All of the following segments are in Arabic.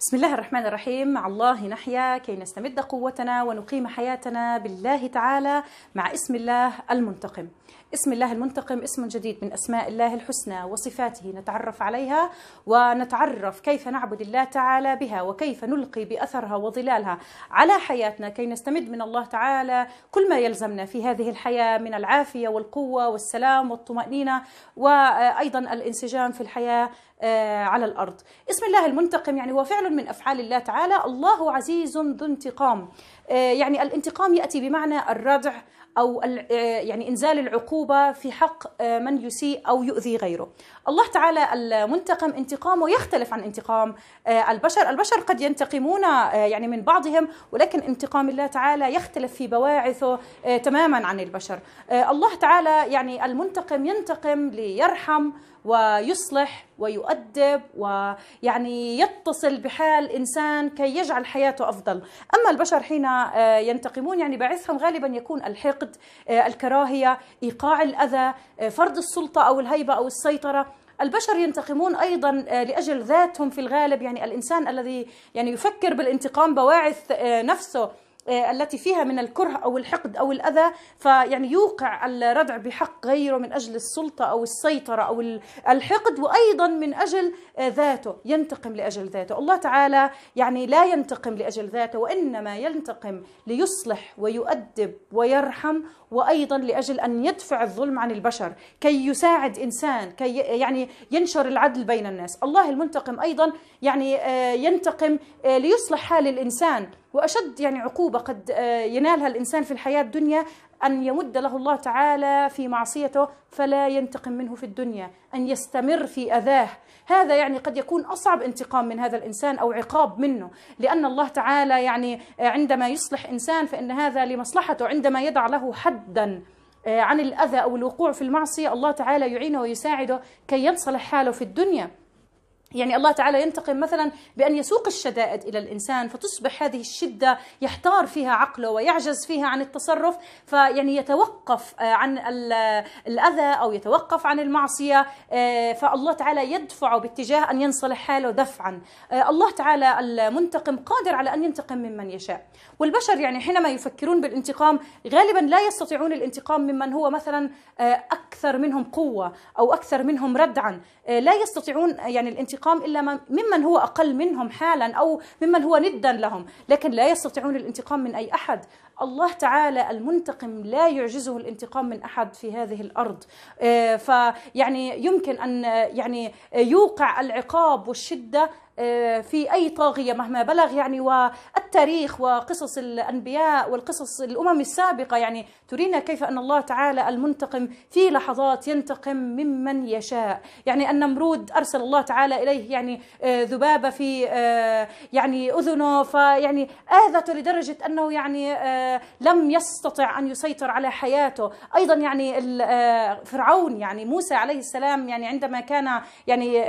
بسم الله الرحمن الرحيم. مع الله نحيا كي نستمد قوتنا ونقيم حياتنا بالله تعالى مع اسم الله المنتقم. اسم الله المنتقم اسم جديد من أسماء الله الحسنى وصفاته نتعرف عليها ونتعرف كيف نعبد الله تعالى بها وكيف نلقي بأثرها وظلالها على حياتنا كي نستمد من الله تعالى كل ما يلزمنا في هذه الحياة من العافية والقوة والسلام والطمأنينة وأيضا الانسجام في الحياة على الأرض. اسم الله المنتقم يعني هو فعل من أفعال الله تعالى، الله عزيز ذو انتقام. يعني الانتقام يأتي بمعنى الردع أو يعني إنزال العقوبة في حق من يسيء أو يؤذي غيره. الله تعالى المنتقم انتقامه يختلف عن انتقام البشر، البشر قد ينتقمون يعني من بعضهم ولكن انتقام الله تعالى يختلف في بواعثه تماما عن البشر. الله تعالى يعني المنتقم ينتقم ليرحم ويصلح ويؤدب ويعني يتصل بحال إنسان كي يجعل حياته أفضل، أما البشر حين ينتقمون يعني باعثهم غالبا يكون الحقد، الكراهية، إيقاع الأذى، فرض السلطة أو الهيبة أو السيطرة، البشر ينتقمون أيضا لأجل ذاتهم في الغالب يعني الإنسان الذي يعني يفكر بالانتقام بواعث نفسه. التي فيها من الكره أو الحقد أو الأذى فيعني يوقع الردع بحق غيره من أجل السلطة أو السيطرة أو الحقد وأيضا من أجل ذاته ينتقم لأجل ذاته. الله تعالى يعني لا ينتقم لأجل ذاته وإنما ينتقم ليصلح ويؤدب ويرحم وأيضا لأجل أن يدفع الظلم عن البشر. كي يساعد إنسان كي يعني ينشر العدل بين الناس. الله المنتقم أيضا يعني ينتقم ليصلح حال الإنسان. وأشد يعني عقوبة قد ينالها الإنسان في الحياة الدنيا أن يمد له الله تعالى في معصيته فلا ينتقم منه في الدنيا أن يستمر في أذاه. هذا يعني قد يكون أصعب انتقام من هذا الإنسان أو عقاب منه لأن الله تعالى يعني عندما يصلح إنسان فإن هذا لمصلحته عندما يدع له حدا عن الأذى أو الوقوع في المعصية الله تعالى يعينه ويساعده كي ينصلح حاله في الدنيا. يعني الله تعالى ينتقم مثلا بأن يسوق الشدائد إلى الإنسان فتصبح هذه الشدة يحتار فيها عقله ويعجز فيها عن التصرف فيعني يتوقف عن الأذى أو يتوقف عن المعصية فالله تعالى يدفعه باتجاه أن ينصلح حاله دفعا. الله تعالى المنتقم قادر على أن ينتقم ممن يشاء. والبشر يعني حينما يفكرون بالانتقام غالبا لا يستطيعون الانتقام ممن هو مثلا أكثر منهم قوة أو أكثر منهم ردعا. لا يستطيعون يعني الانتقام إلا ممن هو أقل منهم حالا أو ممن هو ندا لهم، لكن لا يستطيعون الانتقام من أي أحد، الله تعالى المنتقم لا يعجزه الانتقام من أحد في هذه الأرض. فيعني يمكن أن يعني يوقع العقاب والشدة في أي طاغية مهما بلغ يعني والتاريخ وقصص الأنبياء والقصص الأمم السابقة يعني ترينا كيف أن الله تعالى المنتقم في لحظات ينتقم ممن يشاء. يعني النمرود أرسل الله تعالى إليه يعني ذبابة في يعني أذنه فيعني آذته لدرجة أنه يعني لم يستطع أن يسيطر على حياته. أيضا يعني فرعون يعني موسى عليه السلام يعني عندما كان يعني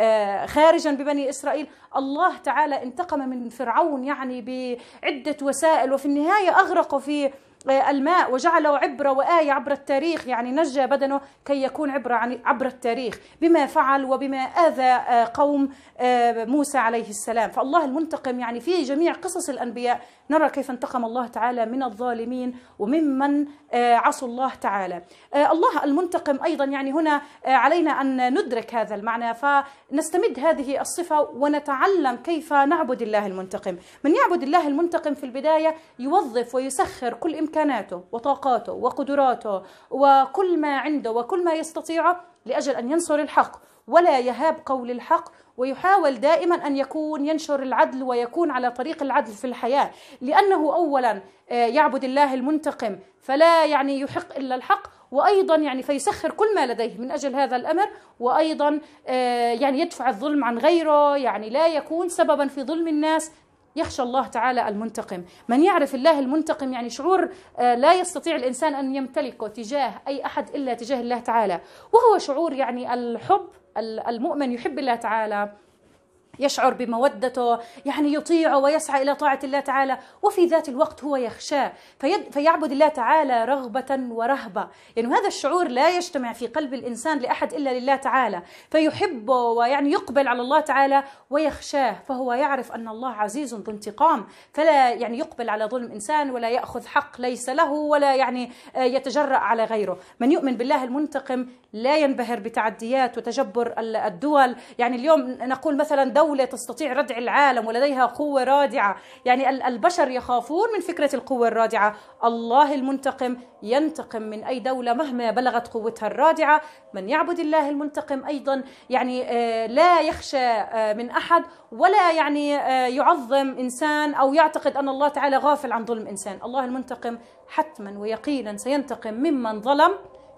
خارجا ببني إسرائيل الله تعالى انتقم من فرعون يعني بعدة وسائل وفي النهاية اغرقه في الماء وجعله عبره وآية عبر التاريخ يعني نجى بدنه كي يكون عبره عن عبر التاريخ بما فعل وبما آذى قوم موسى عليه السلام. فالله المنتقم يعني في جميع قصص الأنبياء نرى كيف انتقم الله تعالى من الظالمين وممن عصوا الله تعالى. الله المنتقم أيضا يعني هنا علينا أن ندرك هذا المعنى. فنستمد هذه الصفة ونتعلم كيف نعبد الله المنتقم. من يعبد الله المنتقم في البداية يوظف ويسخر كل إمكاناته وطاقاته وقدراته وكل ما عنده وكل ما يستطيعه لأجل أن ينصر الحق ولا يهاب قول الحق ويحاول دائما أن يكون ينشر العدل ويكون على طريق العدل في الحياة. لأنه اولا يعبد الله المنتقم فلا يعني يحق إلا الحق وأيضا يعني فيسخر كل ما لديه من أجل هذا الأمر وأيضا يعني يدفع الظلم عن غيره يعني لا يكون سببا في ظلم الناس يخشى الله تعالى المنتقم. من يعرف الله المنتقم يعني شعور لا يستطيع الإنسان أن يمتلكه تجاه أي أحد إلا تجاه الله تعالى. وهو شعور يعني الحب المؤمن يحب الله تعالى. يشعر بمودته يعني يطيعه ويسعى إلى طاعة الله تعالى وفي ذات الوقت هو يخشاه فيد فيعبد الله تعالى رغبة ورهبة. يعني هذا الشعور لا يجتمع في قلب الإنسان لأحد إلا لله تعالى فيحبه ويعني يقبل على الله تعالى ويخشاه فهو يعرف أن الله عزيز ذو انتقام فلا يعني يقبل على ظلم إنسان ولا يأخذ حق ليس له ولا يعني يتجرأ على غيره. من يؤمن بالله المنتقم لا ينبهر بتعديات وتجبر الدول. يعني اليوم نقول مثلا دولة تستطيع ردع العالم ولديها قوة رادعة. يعني البشر يخافون من فكرة القوة الرادعة. الله المنتقم ينتقم من أي دولة مهما بلغت قوتها الرادعة. من يعبد الله المنتقم أيضا يعني آه، لا يخشى آه، من أحد ولا يعني آه، يعظم إنسان أو يعتقد أن الله تعالى غافل عن ظلم إنسان. الله المنتقم حتما ويقينا سينتقم ممن ظلم.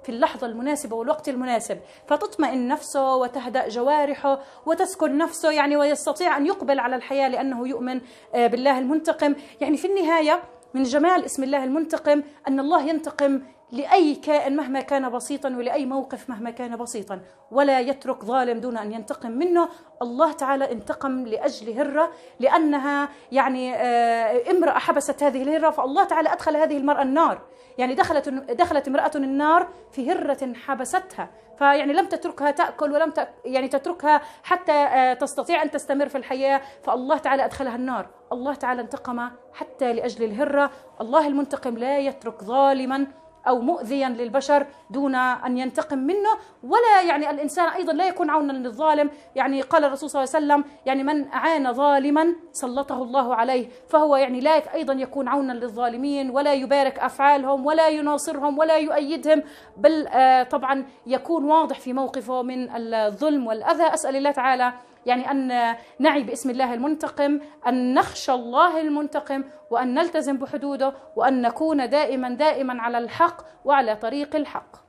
في اللحظة المناسبة والوقت المناسب فتطمئن نفسه وتهدأ جوارحه وتسكن نفسه يعني ويستطيع أن يقبل على الحياة لأنه يؤمن آه، بالله المنتقم. يعني في النهاية من جمال اسم الله المنتقم أن الله ينتقم لأي كائن مهما كان بسيطا ولأي موقف مهما كان بسيطا. ولا يترك ظالم دون أن ينتقم منه. الله تعالى انتقم لأجل هرة لأنها يعني آه، امرأة حبست هذه الهرة فالله تعالى أدخل هذه المرأة النار. يعني دخلت دخلت امرأة النار في هرة حبستها. فيعني لم تتركها تأكل ولم يعني تتركها حتى آه، تستطيع أن تستمر في الحياة. فالله تعالى أدخلها النار. الله تعالى انتقم حتى لأجل الهرة. الله المنتقم لا يترك ظالما أو مؤذيا للبشر دون أن ينتقم منه. ولا يعني الإنسان أيضا لا يكون عونا للظالم. يعني قال الرسول صلى الله عليه وسلم يعني من أعان ظالما سلطه الله عليه. فهو يعني لا أيضا يكون عونا للظالمين ولا يبارك أفعالهم ولا يناصرهم ولا يؤيدهم. بل آه، طبعا يكون واضح في موقفه من الظلم والأذى. أسأل الله تعالى يعني أن نعي باسم الله المنتقم أن نخشى الله المنتقم وأن نلتزم بحدوده وأن نكون دائما دائما على الحق وعلى طريق الحق.